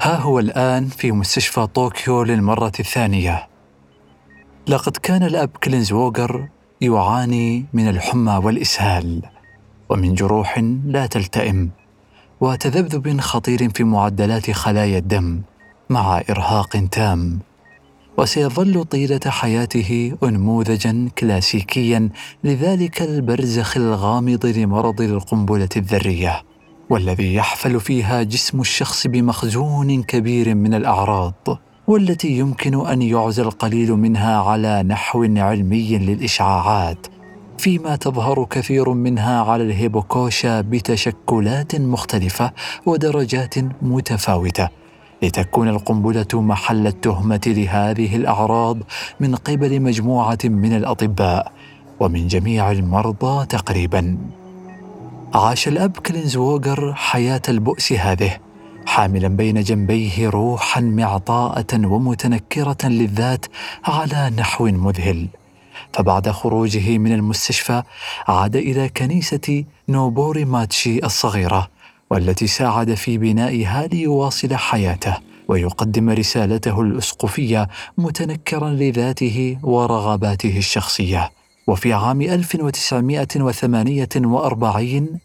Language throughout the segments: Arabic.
ها هو الآن في مستشفى طوكيو للمرة الثانية. لقد كان الأب كلاينزورغ يعاني من الحمى والإسهال ومن جروح لا تلتئم وتذبذب خطير في معدلات خلايا الدم مع إرهاق تام وسيظل طيلة حياته أنموذجا كلاسيكيا لذلك البرزخ الغامض لمرض القنبلة الذرية والذي يحفل فيها جسم الشخص بمخزون كبير من الأعراض والتي يمكن أن يعزى القليل منها على نحو علمي للإشعاعات فيما تظهر كثير منها على الهيبوكوشا بتشكلات مختلفة ودرجات متفاوتة. لتكون القنبلة محل التهمة لهذه الأعراض من قبل مجموعة من الأطباء ومن جميع المرضى تقريبا. عاش الأب كلينز ووغر حياة البؤس هذه حاملا بين جنبيه روحا معطاءة ومتنكرة للذات على نحو مذهل. فبعد خروجه من المستشفى عاد إلى كنيسة نوبوري ماتشي الصغيرة والتي ساعد في بنائها ليواصل حياته ويقدم رسالته الأسقفية متنكرا لذاته ورغباته الشخصية. وفي عام 1948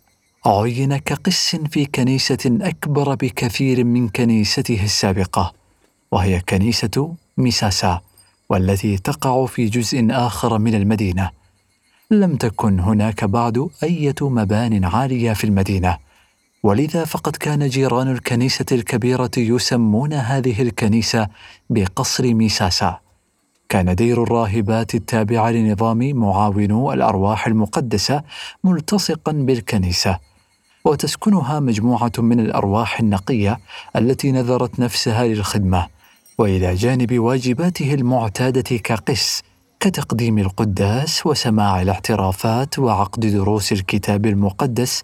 عين كقس في كنيسة أكبر بكثير من كنيسته السابقة وهي كنيسة ميساسا والتي تقع في جزء آخر من المدينة. لم تكن هناك بعد أية مبان عالية في المدينة ولذا فقد كان جيران الكنيسة الكبيرة يسمون هذه الكنيسة بقصر ميساسا. كان دير الراهبات التابع لنظام معاونو الأرواح المقدسة ملتصقا بالكنيسة وتسكنها مجموعة من الأرواح النقية التي نذرت نفسها للخدمة وإلى جانب واجباته المعتادة كقس كتقديم القداس وسماع الاعترافات وعقد دروس الكتاب المقدس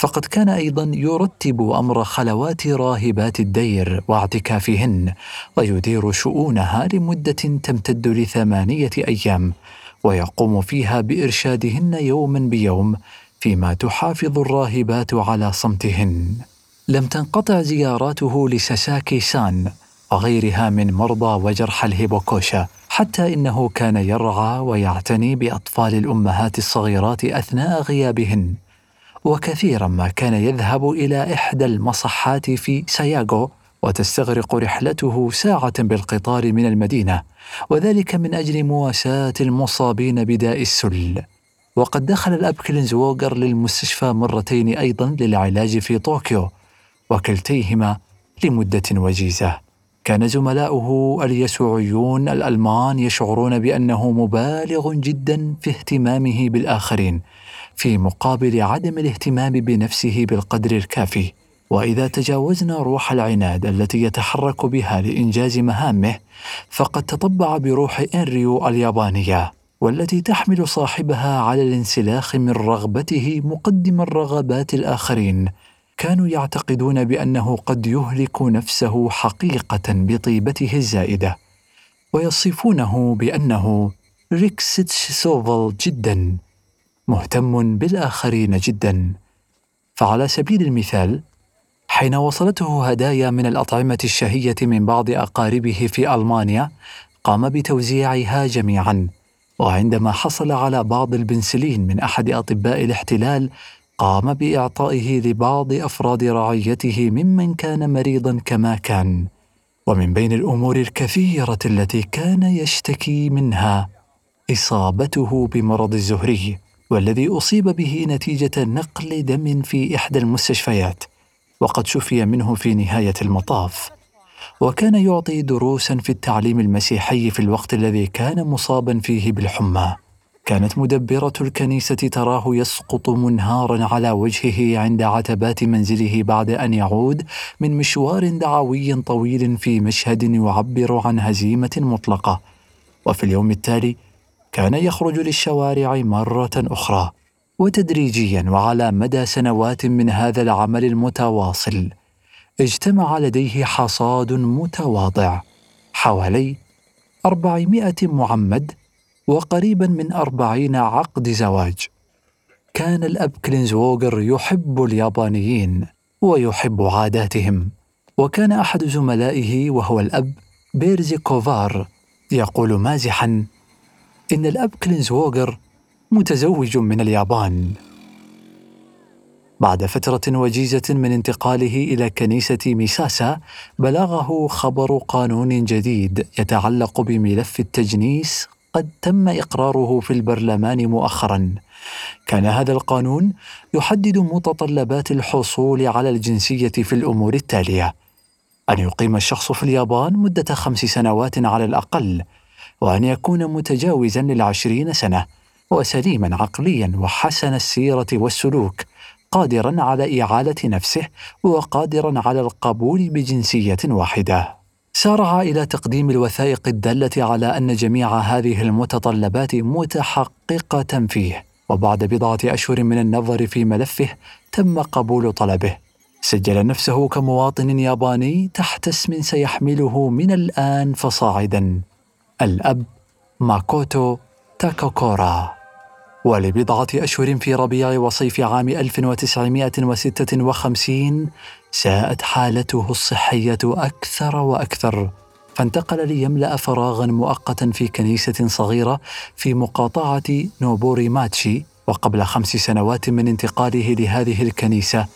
فقد كان أيضا يرتب أمر خلوات راهبات الدير واعتكافهن ويدير شؤونها لمدة تمتد لثمانية أيام ويقوم فيها بإرشادهن يوما بيوم فيما تحافظ الراهبات على صمتهن. لم تنقطع زياراته لساساكي سان وغيرها من مرضى وجرحى الهيبوكوشا حتى إنه كان يرعى ويعتني بأطفال الأمهات الصغيرات أثناء غيابهن. وكثيرا ما كان يذهب إلى إحدى المصحات في ساياغو وتستغرق رحلته ساعة بالقطار من المدينة وذلك من أجل مواساة المصابين بداء السل. وقد دخل الاب كلينزووغر للمستشفى مرتين أيضا للعلاج في طوكيو وكلتيهما لمدة وجيزة. كان زملاؤه اليسوعيون الألمان يشعرون بأنه مبالغ جدا في اهتمامه بالآخرين في مقابل عدم الاهتمام بنفسه بالقدر الكافي. وإذا تجاوزنا روح العناد التي يتحرك بها لإنجاز مهامه فقد تطبع بروح إنريو اليابانية والتي تحمل صاحبها على الانسلاخ من رغبته مقدما لرغبات الآخرين. كانوا يعتقدون بأنه قد يهلك نفسه حقيقة بطيبته الزائدة. ويصفونه بأنه rücksichtsvoll جدا. مهتم بالآخرين جدا. فعلى سبيل المثال حين وصلته هدايا من الأطعمة الشهية من بعض أقاربه في ألمانيا قام بتوزيعها جميعا. وعندما حصل على بعض البنسلين من أحد أطباء الاحتلال قام بإعطائه لبعض أفراد رعيته ممن كان مريضا كما كان. ومن بين الأمور الكثيرة التي كان يشتكي منها إصابته بمرض الزهري. والذي أصيب به نتيجة نقل دم في إحدى المستشفيات وقد شفي منه في نهاية المطاف. وكان يعطي دروسا في التعليم المسيحي في الوقت الذي كان مصابا فيه بالحمى. كانت مدبرة الكنيسة تراه يسقط منهارا على وجهه عند عتبات منزله بعد أن يعود من مشوار دعوي طويل في مشهد يعبر عن هزيمة مطلقة. وفي اليوم التالي كان يخرج للشوارع مرة أخرى وتدريجيا وعلى مدى سنوات من هذا العمل المتواصل اجتمع لديه حصاد متواضع حوالي أربعمائة معمد وقريبا من أربعين عقد زواج. كان الأب كلينزووغر يحب اليابانيين ويحب عاداتهم وكان أحد زملائه وهو الأب بيرزي كوفار يقول مازحا إن الأب كلينزووغر متزوج من اليابان. بعد فترة وجيزة من انتقاله إلى كنيسة ميساسا بلغه خبر قانون جديد يتعلق بملف التجنيس قد تم إقراره في البرلمان مؤخرا. كان هذا القانون يحدد متطلبات الحصول على الجنسية في الأمور التالية. أن يقيم الشخص في اليابان مدة خمس سنوات على الأقل. وأن يكون متجاوزا للعشرين سنة وسليما عقليا وحسن السيرة والسلوك قادرا على إعالة نفسه وقادرا على القبول بجنسية واحدة. سارع إلى تقديم الوثائق الدالة على أن جميع هذه المتطلبات متحققة فيه وبعد بضعة أشهر من النظر في ملفه تم قبول طلبه. سجل نفسه كمواطن ياباني تحت اسم سيحمله من الآن فصاعدا. الأب ماكوتو تاكوكورا ولبضعة أشهر في ربيع وصيف عام 1956 ساءت حالته الصحية أكثر وأكثر. فانتقل ليملأ فراغا مؤقتا في كنيسة صغيرة في مقاطعة نوبوري ماتشي وقبل خمس سنوات من انتقاله لهذه الكنيسة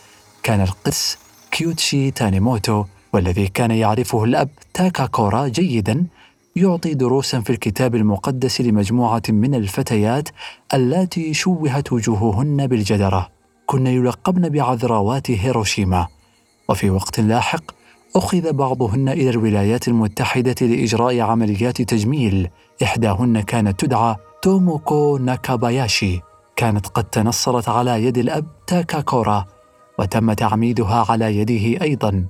كان القس كيوتشي تانيموتو والذي كان يعرفه الأب تاكا كورا جيدا يعطي دروسا في الكتاب المقدس لمجموعة من الفتيات اللاتي شوهت وجوههن بالجدرة. كن يلقبن بعذراوات هيروشيما. وفي وقت لاحق أخذ بعضهن إلى الولايات المتحدة لإجراء عمليات تجميل. إحداهن كانت تدعى توموكو ناكاباياشي. كانت قد تنصرت على يد الأب تاكا كورا وتم تعميدها على يده أيضا.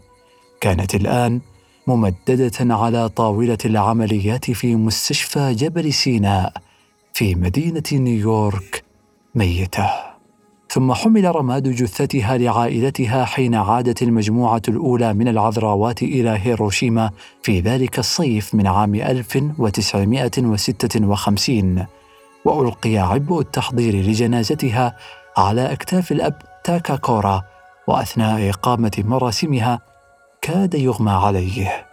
كانت الآن ممددة على طاولة العمليات في مستشفى جبل سيناء في مدينة نيويورك ميتة. ثم حمل رماد جثتها لعائلتها حين عادت المجموعة الأولى من العذراوات إلى هيروشيما في ذلك الصيف من عام 1956 وألقي عبء التحضير لجنازتها على أكتاف الأب تاكا كورا وأثناء إقامة مراسمها كاد يغمى عليه.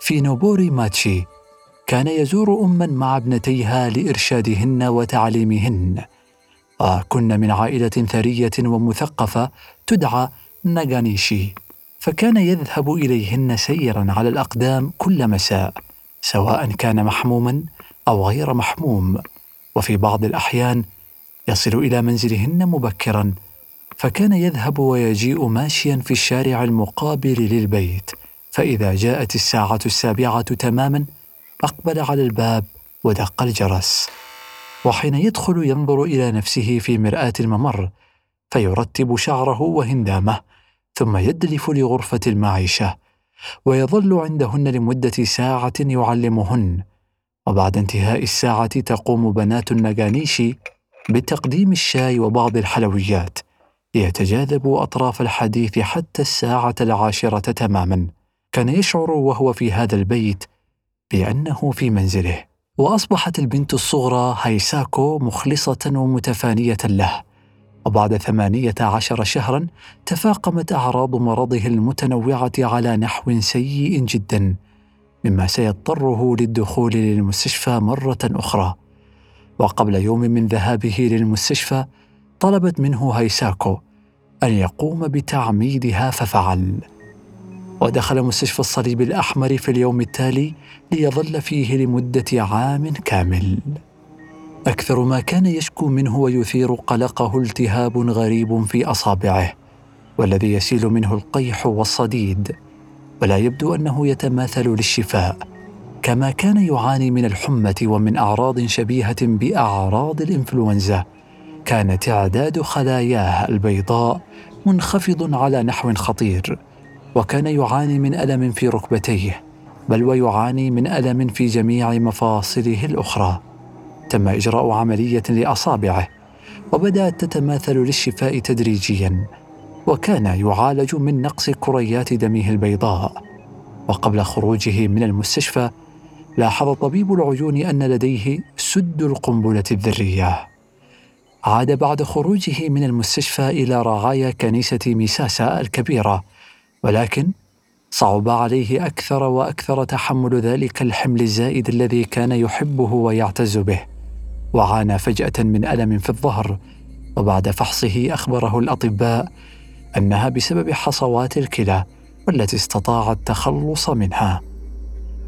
في نوبوري ماتشي كان يزور أما مع ابنتيها لإرشادهن وتعليمهن. وكن من عائلة ثرية ومثقفة تدعى ناغانيشي فكان يذهب إليهن سيرا على الأقدام كل مساء سواء كان محموما أو غير محموم. وفي بعض الأحيان يصل إلى منزلهن مبكرا فكان يذهب ويجيء ماشيا في الشارع المقابل للبيت فإذا جاءت الساعة السابعة تماما أقبل على الباب ودق الجرس وحين يدخل ينظر إلى نفسه في مرآة الممر فيرتب شعره وهندامه ثم يدلف لغرفة المعيشة ويظل عندهن لمدة ساعة يعلمهن وبعد انتهاء الساعة تقوم بنات النجانيشي بتقديم الشاي وبعض الحلويات. يتجاذب أطراف الحديث حتى الساعة العاشرة تماما. كان يشعر وهو في هذا البيت بأنه في منزله. وأصبحت البنت الصغرى هايساكو مخلصة ومتفانية له. وبعد ثمانية عشر شهرا تفاقمت أعراض مرضه المتنوعة على نحو سيء جدا مما سيضطره للدخول للمستشفى مرة أخرى. وقبل يوم من ذهابه للمستشفى طلبت منه هايساكو أن يقوم بتعميدها ففعل. ودخل مستشفى الصليب الأحمر في اليوم التالي ليظل فيه لمدة عام كامل. أكثر ما كان يشكو منه ويثير قلقه التهاب غريب في أصابعه والذي يسيل منه القيح والصديد. ولا يبدو أنه يتماثل للشفاء كما كان يعاني من الحمة ومن أعراض شبيهة بأعراض الإنفلونزا. كان تعداد خلاياه البيضاء منخفض على نحو خطير وكان يعاني من ألم في ركبتيه بل ويعاني من ألم في جميع مفاصله الأخرى. تم إجراء عملية لأصابعه وبدأت تتماثل للشفاء تدريجيا وكان يعالج من نقص كريات دمه البيضاء. وقبل خروجه من المستشفى لاحظ طبيب العيون أن لديه سد القنبلة الذرية. عاد بعد خروجه من المستشفى إلى رعايا كنيسة ميساسا الكبيرة ولكن صعب عليه أكثر وأكثر تحمل ذلك الحمل الزائد الذي كان يحبه ويعتز به وعانى فجأة من ألم في الظهر وبعد فحصه أخبره الأطباء أنها بسبب حصوات الكلى والتي استطاع التخلص منها.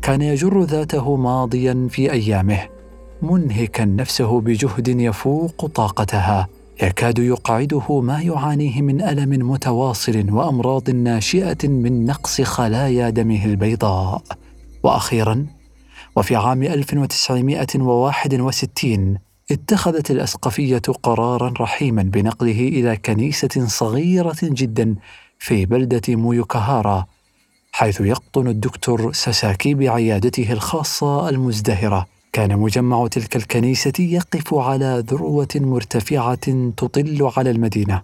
كان يجر ذاته ماضيا في أيامه. منهكا نفسه بجهد يفوق طاقتها. يكاد يقعده ما يعانيه من ألم متواصل وأمراض ناشئة من نقص خلايا دمه البيضاء. وأخيرا وفي عام 1961 اتخذت الأسقفية قرارا رحيما بنقله إلى كنيسة صغيرة جدا في بلدة مويوكاهارا حيث يقطن الدكتور ساساكي بعيادته الخاصة المزدهرة. كان مجمع تلك الكنيسة يقف على ذروة مرتفعة تطل على المدينة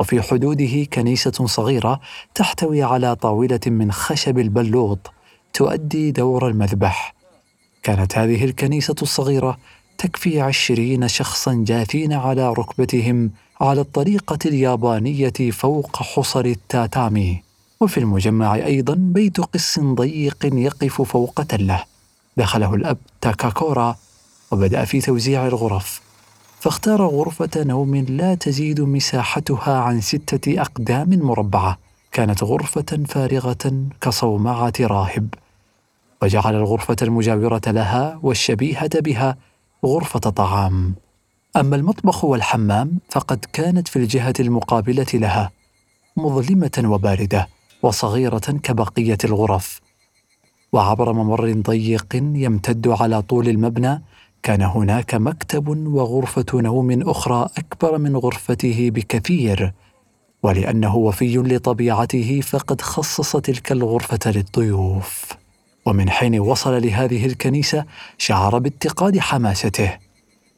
وفي حدوده كنيسة صغيرة تحتوي على طاولة من خشب البلوط تؤدي دور المذبح. كانت هذه الكنيسة الصغيرة تكفي عشرين شخصا جاثين على ركبتهم على الطريقة اليابانية فوق حصر التاتامي. وفي المجمع أيضا بيت قس ضيق يقف فوق تلة. دخله الأب تاكاكورا وبدأ في توزيع الغرف. فاختار غرفة نوم لا تزيد مساحتها عن ستة أقدام مربعة. كانت غرفة فارغة كصومعة راهب وجعل الغرفة المجاورة لها والشبيهة بها غرفة طعام. أما المطبخ والحمام فقد كانت في الجهة المقابلة لها مظلمة وباردة وصغيرة كبقية الغرف. وعبر ممر ضيق يمتد على طول المبنى كان هناك مكتب وغرفة نوم أخرى أكبر من غرفته بكثير ولأنه وفي لطبيعته فقد خصص تلك الغرفة للضيوف. ومن حين وصل لهذه الكنيسة شعر باتقاد حماسته.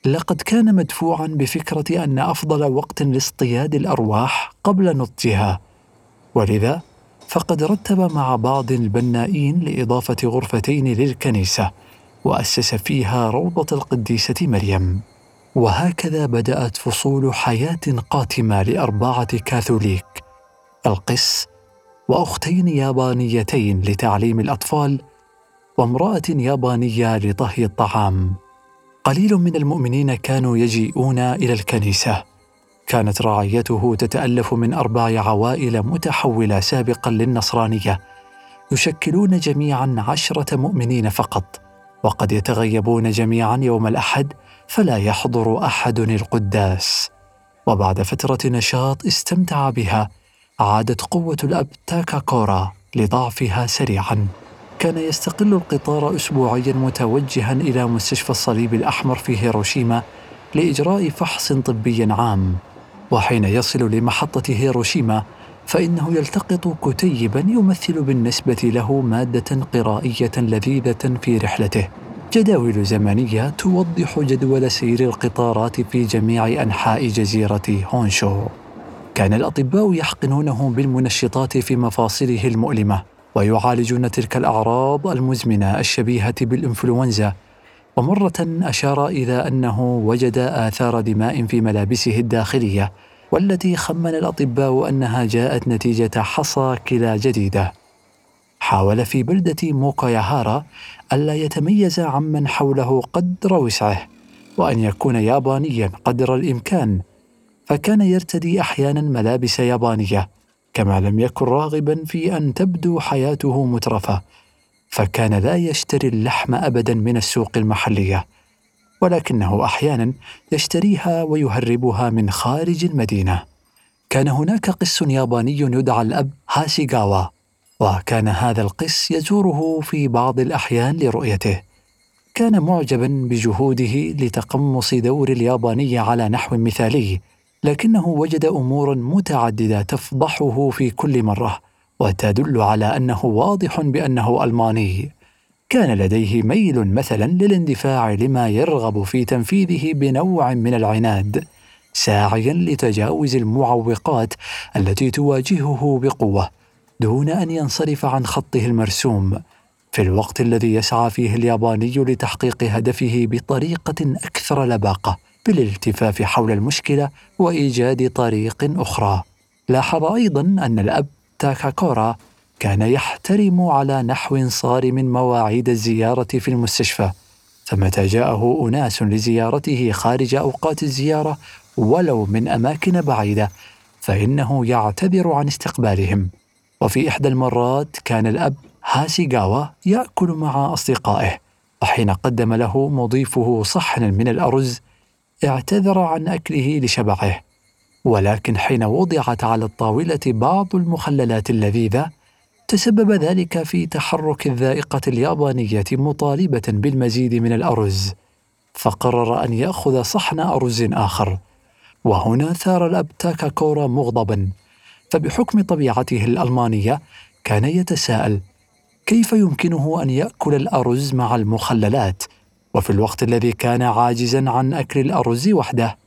لقد كان مدفوعا بفكرة أن أفضل وقت لاصطياد الأرواح قبل نضجها ولذا فقد رتب مع بعض البنائين لإضافة غرفتين للكنيسة وأسس فيها روضة القديسة مريم. وهكذا بدأت فصول حياة قاتمة لأربعة كاثوليك القس وأختين يابانيتين لتعليم الأطفال وامرأة يابانية لطهي الطعام. قليل من المؤمنين كانوا يجيئون إلى الكنيسة. كانت رعيته تتألف من أربع عوائل متحولة سابقا للنصرانية. يشكلون جميعا عشرة مؤمنين فقط وقد يتغيبون جميعا يوم الأحد فلا يحضر أحد القداس. وبعد فترة نشاط استمتع بها عادت قوة الأب تاكاكورا لضعفها سريعا. كان يستقل القطار اسبوعيا متوجها إلى مستشفى الصليب الأحمر في هيروشيما لإجراء فحص طبي عام. وحين يصل لمحطة هيروشيما فإنه يلتقط كتيبا يمثل بالنسبة له مادة قرائية لذيذة في رحلته. جداول زمنية توضح جدول سير القطارات في جميع أنحاء جزيرة هونشو. كان الأطباء يحقنونه بالمنشطات في مفاصله المؤلمة ويعالجون تلك الأعراض المزمنة الشبيهة بالإنفلونزا ومرة أشار إلى أنه وجد آثار دماء في ملابسه الداخلية والتي خمن الأطباء أنها جاءت نتيجة حصى كلى جديدة. حاول في بلدة موكاياهارا ألا يتميز عمن حوله قدر وسعه وأن يكون يابانيا قدر الإمكان فكان يرتدي أحيانا ملابس يابانية كما لم يكن راغبا في أن تبدو حياته مترفة فكان لا يشتري اللحم ابدا من السوق المحلية ولكنه أحيانا يشتريها ويهربها من خارج المدينة. كان هناك قس ياباني يدعى الأب هاشيغاوا وكان هذا القس يزوره في بعض الأحيان لرؤيته. كان معجبا بجهوده لتقمص دور الياباني على نحو مثالي لكنه وجد امورا متعددة تفضحه في كل مرة. وتدل على أنه واضح بأنه ألماني. كان لديه ميل مثلا للاندفاع لما يرغب في تنفيذه بنوع من العناد ساعيا لتجاوز المعوقات التي تواجهه بقوة دون أن ينصرف عن خطه المرسوم. في الوقت الذي يسعى فيه الياباني لتحقيق هدفه بطريقة أكثر لباقة بالالتفاف حول المشكلة وإيجاد طريق أخرى. لاحظ أيضا أن الأب تاكاكورا كان يحترم على نحو صارم مواعيد الزيارة في المستشفى فمتى جاءه أناس لزيارته خارج أوقات الزيارة ولو من أماكن بعيدة فإنه يعتذر عن استقبالهم. وفي إحدى المرات كان الأب هاسيغاوا يأكل مع أصدقائه وحين قدم له مضيفه صحنا من الأرز اعتذر عن أكله لشبعه. ولكن حين وضعت على الطاولة بعض المخللات اللذيذة تسبب ذلك في تحرك الذائقة اليابانية مطالبة بالمزيد من الأرز فقرر أن يأخذ صحن أرز آخر. وهنا ثار الأب تاكاكورا مغضبا فبحكم طبيعته الألمانية كان يتساءل كيف يمكنه أن يأكل الأرز مع المخللات؟ وفي الوقت الذي كان عاجزا عن أكل الأرز وحده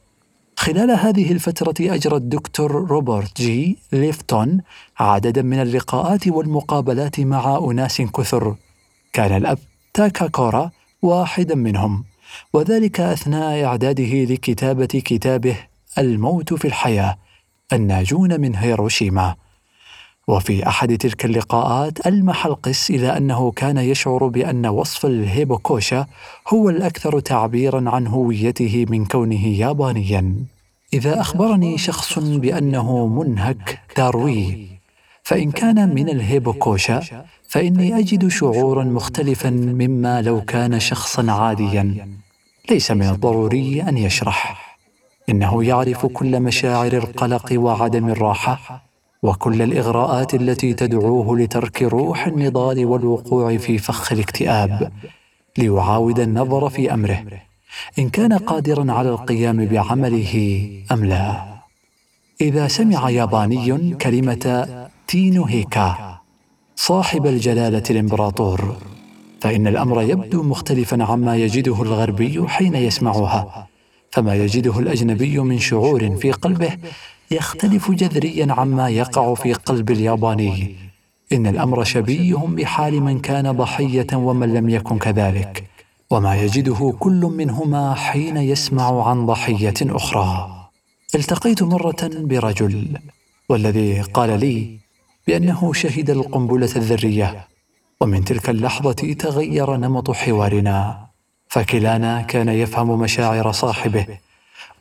خلال هذه الفترة أجرى الدكتور روبرت جي ليفتون عددا من اللقاءات والمقابلات مع أناس كثر. كان الأب تاكاكورا واحدا منهم وذلك أثناء إعداده لكتابة كتابه الموت في الحياة الناجون من هيروشيما. وفي أحد تلك اللقاءات ألمح القس إلى أنه كان يشعر بأن وصف الهيبوكوشا هو الأكثر تعبيرا عن هويته من كونه يابانيا. إذا أخبرني شخص بأنه منهك داروي. فإن كان من الهيبوكوشا فإني أجد شعورا مختلفا مما لو كان شخصا عاديا. ليس من الضروري أن يشرح. إنه يعرف كل مشاعر القلق وعدم الراحة. وكل الإغراءات التي تدعوه لترك روح النضال والوقوع في فخ الاكتئاب ليعاود النظر في أمره إن كان قادرا على القيام بعمله أم لا. إذا سمع ياباني كلمة تينو هيكا صاحب الجلالة الإمبراطور فإن الأمر يبدو مختلفا عما يجده الغربي حين يسمعها فما يجده الأجنبي من شعور في قلبه يختلف جذريا عما يقع في قلب الياباني. إن الأمر شبيه بحال من كان ضحية ومن لم يكن كذلك. وما يجده كل منهما حين يسمع عن ضحية أخرى. التقيت مرة برجل والذي قال لي بأنه شهد القنبلة الذرية ومن تلك اللحظة تغير نمط حوارنا. فكلانا كان يفهم مشاعر صاحبه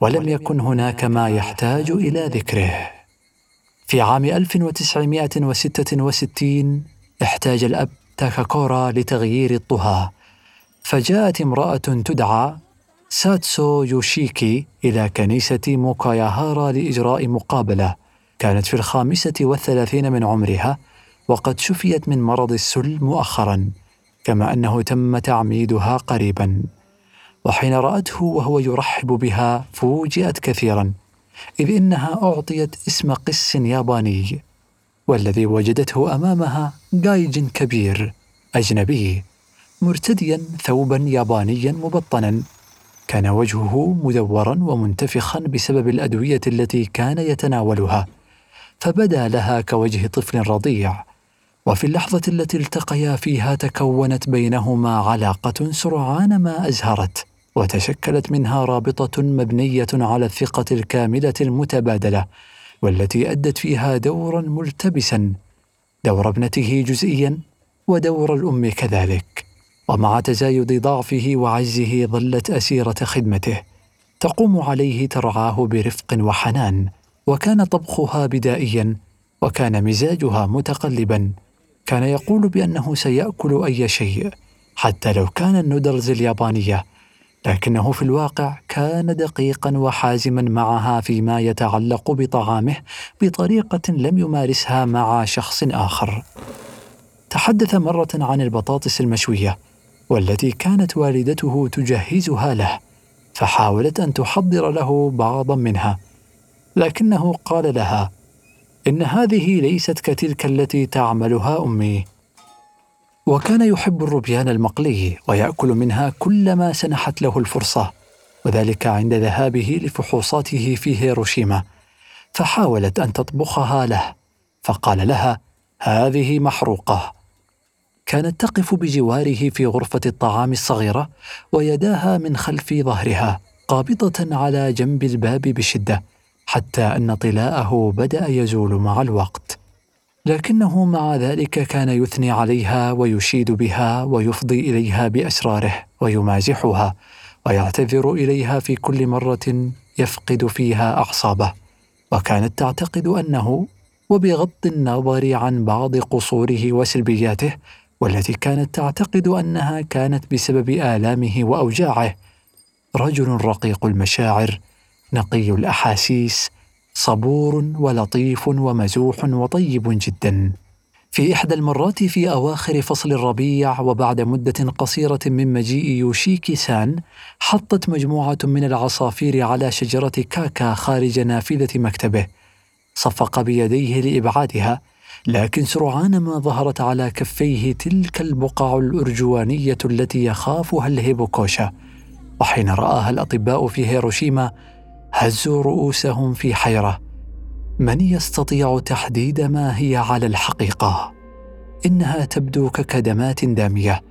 ولم يكن هناك ما يحتاج إلى ذكره. في عام 1966 احتاج الأب تاكاكورا لتغيير الطهاة فجاءت امرأة تدعى ساتسو يوشيكي إلى كنيسة موكاياهارا لإجراء مقابلة. كانت في الخامسة والثلاثين من عمرها وقد شفيت من مرض السل مؤخرا كما أنه تم تعميدها قريبا. وحين رأته وهو يرحب بها فوجئت كثيرا إذ إنها أعطيت اسم قس ياباني والذي وجدته أمامها جايج كبير أجنبي مرتديا ثوبا يابانيا مبطنا. كان وجهه مدورا ومنتفخا بسبب الأدوية التي كان يتناولها فبدا لها كوجه طفل رضيع. وفي اللحظة التي التقيا فيها تكونت بينهما علاقة سرعان ما أزهرت. وتشكلت منها رابطة مبنية على الثقة الكاملة المتبادلة والتي أدت فيها دورا ملتبسا دور ابنته جزئيا ودور الأم كذلك. ومع تزايد ضعفه وعجزه ظلت أسيرة خدمته تقوم عليه ترعاه برفق وحنان وكان طبخها بدائيا وكان مزاجها متقلبا. كان يقول بأنه سيأكل أي شيء حتى لو كان النودلز اليابانية لكنه في الواقع كان دقيقا وحازما معها فيما يتعلق بطعامه بطريقة لم يمارسها مع شخص آخر. تحدث مرة عن البطاطس المشوية والتي كانت والدته تجهزها له فحاولت أن تحضر له بعضا منها. لكنه قال لها إن هذه ليست كتلك التي تعملها أمي. وكان يحب الروبيان المقلي ويأكل منها كلما سنحت له الفرصة وذلك عند ذهابه لفحوصاته في هيروشيما. فحاولت أن تطبخها له فقال لها هذه محروقة. كانت تقف بجواره في غرفة الطعام الصغيرة ويداها من خلف ظهرها قابضة على جنب الباب بشدة حتى أن طلاءه بدأ يزول مع الوقت. لكنه مع ذلك كان يثني عليها ويشيد بها ويفضي إليها بأسراره ويمازحها ويعتذر إليها في كل مرة يفقد فيها أعصابه. وكانت تعتقد أنه وبغض النظر عن بعض قصوره وسلبياته والتي كانت تعتقد أنها كانت بسبب آلامه وأوجاعه رجل رقيق المشاعر نقي الأحاسيس صبور ولطيف ومزوح وطيب جدا. في إحدى المرات في أواخر فصل الربيع وبعد مدة قصيرة من مجيء يوشيكي سان حطت مجموعة من العصافير على شجرة كاكا خارج نافذة مكتبه. صفق بيديه لإبعادها لكن سرعان ما ظهرت على كفيه تلك البقع الأرجوانية التي يخافها الهيبوكوشا. وحين رآها الأطباء في هيروشيما هزوا رؤوسهم في حيرة. من يستطيع تحديد ما هي على الحقيقة؟ إنها تبدو ككدمات دامية.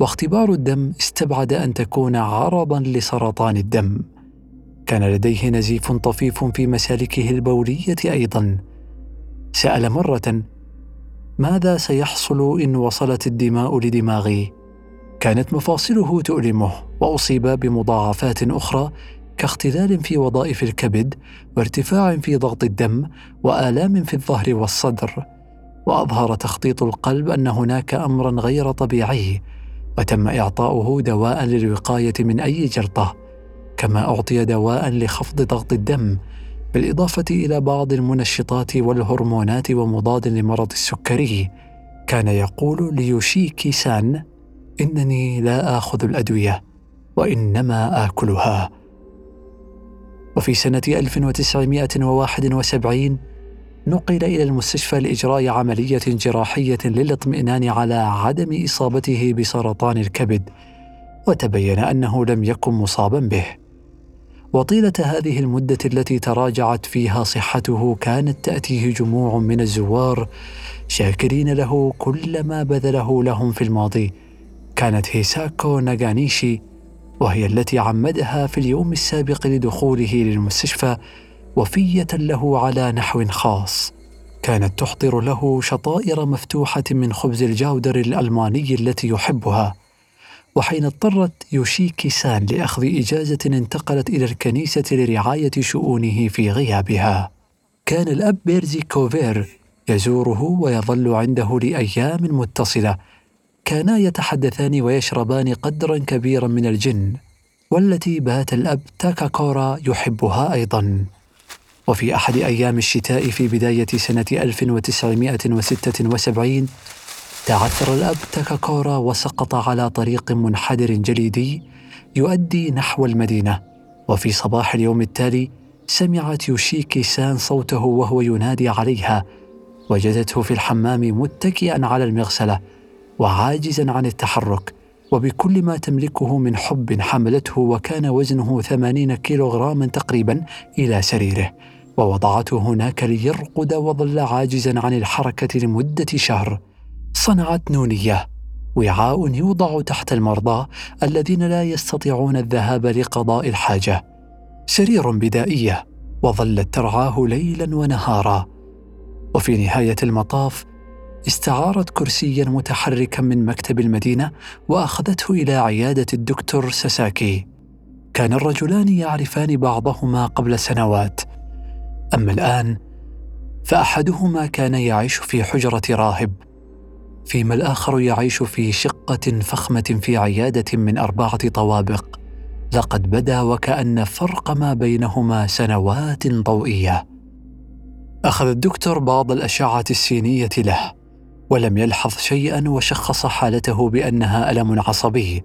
واختبار الدم استبعد أن تكون عرضا لسرطان الدم. كان لديه نزيف طفيف في مسالكه البولية أيضا. سأل مرة ماذا سيحصل إن وصلت الدماء لدماغي؟ كانت مفاصله تؤلمه وأصيب بمضاعفات أخرى كاختلال في وظائف الكبد وارتفاع في ضغط الدم وآلام في الظهر والصدر. وأظهر تخطيط القلب أن هناك امرا غير طبيعي وتم إعطاؤه دواء للوقاية من أي جلطة. كما أعطي دواء لخفض ضغط الدم بالإضافة إلى بعض المنشطات والهرمونات ومضاد لمرض السكري. كان يقول ليوشيكي سان إنني لا آخذ الأدوية وإنما آكلها. وفي سنة 1971 نقل إلى المستشفى لإجراء عملية جراحية للاطمئنان على عدم إصابته بسرطان الكبد وتبين أنه لم يكن مصابا به. وطيلة هذه المدة التي تراجعت فيها صحته كانت تأتيه جموع من الزوار شاكرين له كل ما بذله لهم في الماضي. كانت هيساكو ناغانيشي وهي التي عمدها في اليوم السابق لدخوله للمستشفى وفية له على نحو خاص. كانت تحضر له شطائر مفتوحة من خبز الجاودر الألماني التي يحبها. وحين اضطرت يوشيكي سان لأخذ إجازة انتقلت إلى الكنيسة لرعاية شؤونه في غيابها. كان الأب بيرزي كوفير يزوره ويظل عنده لأيام متصلة كانا يتحدثان ويشربان قدرا كبيرا من الجن والتي بات الأب تاكاكورا يحبها أيضا. وفي أحد أيام الشتاء في بداية سنة 1976 تعثر الأب تاكاكورا وسقط على طريق منحدر جليدي يؤدي نحو المدينة. وفي صباح اليوم التالي سمعت يوشيكي سان صوته وهو ينادي عليها. وجدته في الحمام متكئا على المغسلة وعاجزا عن التحرك وبكل ما تملكه من حب حملته وكان وزنه ثمانين كيلوغراما تقريبا إلى سريره. ووضعته هناك ليرقد وظل عاجزا عن الحركة لمدة شهر. صنعت نونية وعاء يوضع تحت المرضى الذين لا يستطيعون الذهاب لقضاء الحاجة. سرير بدائية وظلت ترعاه ليلا ونهارا. وفي نهاية المطاف استعارت كرسيا متحركا من مكتب المدينة وأخذته إلى عيادة الدكتور ساساكي. كان الرجلان يعرفان بعضهما قبل سنوات. أما الآن فأحدهما كان يعيش في حجرة راهب فيما الآخر يعيش في شقة فخمة في عيادة من أربعة طوابق. لقد بدا وكأن فرق ما بينهما سنوات ضوئية. أخذ الدكتور بعض الأشعة السينية له. ولم يلحظ شيئا وشخص حالته بأنها ألم عصبي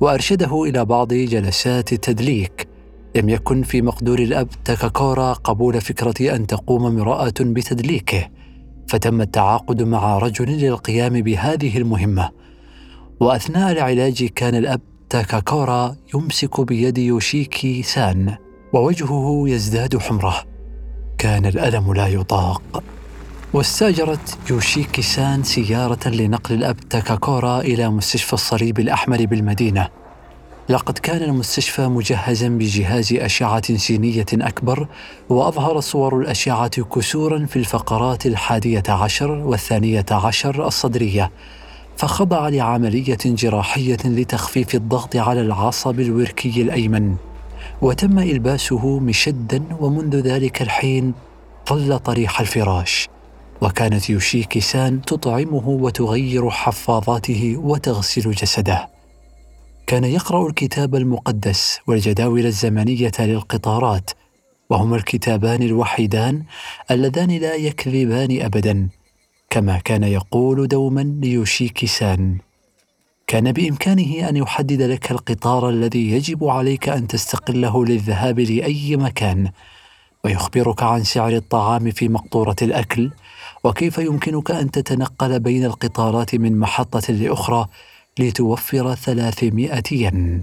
وأرشده إلى بعض جلسات التدليك. لم يكن في مقدور الأب تاكاكورا قبول فكرة أن تقوم امرأة بتدليكه فتم التعاقد مع رجل للقيام بهذه المهمة. وأثناء العلاج كان الأب تاكاكورا يمسك بيد يوشيكي سان ووجهه يزداد حمره. كان الألم لا يطاق. واستاجرت يوشيكي سان سيارة لنقل الأب تاكاكورا إلى مستشفى الصليب الأحمر بالمدينة. لقد كان المستشفى مجهزا بجهاز أشعة سينية أكبر وأظهر صور الأشعة كسورا في الفقرات الحادية عشر والثانية عشر الصدرية. فخضع لعملية جراحية لتخفيف الضغط على العصب الوركي الأيمن. وتم إلباسه مشدا ومنذ ذلك الحين ظل طريح الفراش. وكانت يوشيكي سان تطعمه وتغير حفاظاته وتغسل جسده. كان يقرأ الكتاب المقدس والجداول الزمنية للقطارات وهما الكتابان الوحيدان اللذان لا يكذبان ابدا كما كان يقول دوما ليوشيكي سان. كان بإمكانه أن يحدد لك القطار الذي يجب عليك أن تستقله للذهاب لأي مكان ويخبرك عن سعر الطعام في مقطورة الأكل وكيف يمكنك أن تتنقل بين القطارات من محطة لأخرى لتوفر 300 ين؟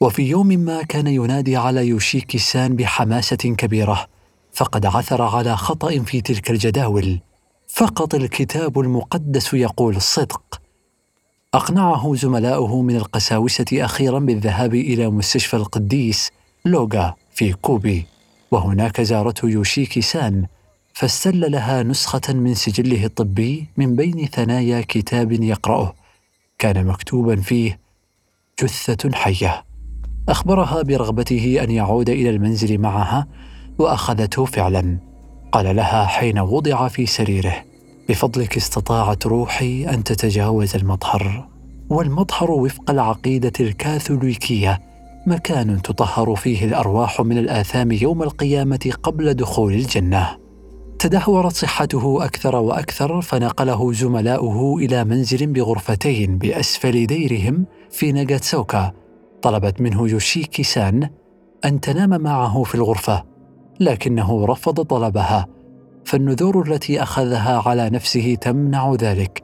وفي يوم ما كان ينادي على يوشيكي سان بحماسة كبيرة فقد عثر على خطأ في تلك الجداول. فقط الكتاب المقدس يقول الصدق أقنعه زملاؤه من القساوسة أخيرا بالذهاب إلى مستشفى القديس لوغا في كوبي. وهناك زارته يوشيكي سان فاستل لها نسخة من سجله الطبي من بين ثنايا كتاب يقرأه. كان مكتوبا فيه جثة حية. أخبرها برغبته أن يعود إلى المنزل معها وأخذته فعلا. قال لها حين وضع في سريره بفضلك استطاعت روحي أن تتجاوز المطهر. والمطهر وفق العقيدة الكاثوليكية. مكان تطهر فيه الأرواح من الآثام يوم القيامة قبل دخول الجنة. تدهورت صحته أكثر وأكثر فنقله زملاؤه إلى منزل بغرفتين بأسفل ديرهم في ناغاتسوكا طلبت منه يوشيكي سان أن تنام معه في الغرفة لكنه رفض طلبها. فالنذور التي أخذها على نفسه تمنع ذلك.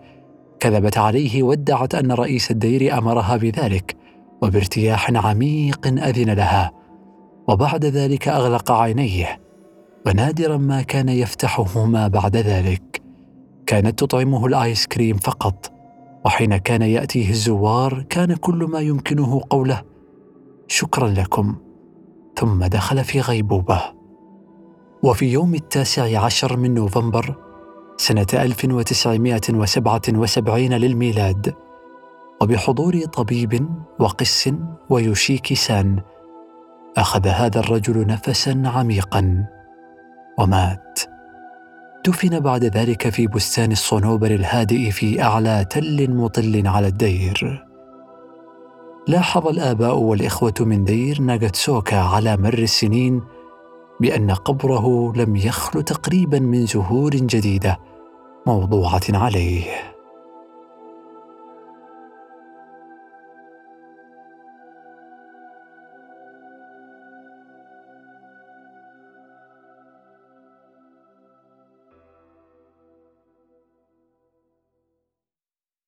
كذبت عليه وادعت أن رئيس الدير أمرها بذلك وبارتياح عميق أذن لها. وبعد ذلك أغلق عينيه. ونادرا ما كان يفتحهما بعد ذلك. كانت تطعمه الآيس كريم فقط وحين كان يأتيه الزوار كان كل ما يمكنه قوله شكرا لكم. ثم دخل في غيبوبة. وفي يوم التاسع عشر من نوفمبر سنة 1977 للميلاد وبحضور طبيب وقس ويوشيكي سان أخذ هذا الرجل نفسا عميقا. ومات. دفن بعد ذلك في بستان الصنوبر الهادئ في أعلى تل مطل على الدير. لاحظ الآباء والإخوة من دير ناغاتسوكا على مر السنين بأن قبره لم يخل تقريبا من زهور جديدة موضوعة عليه.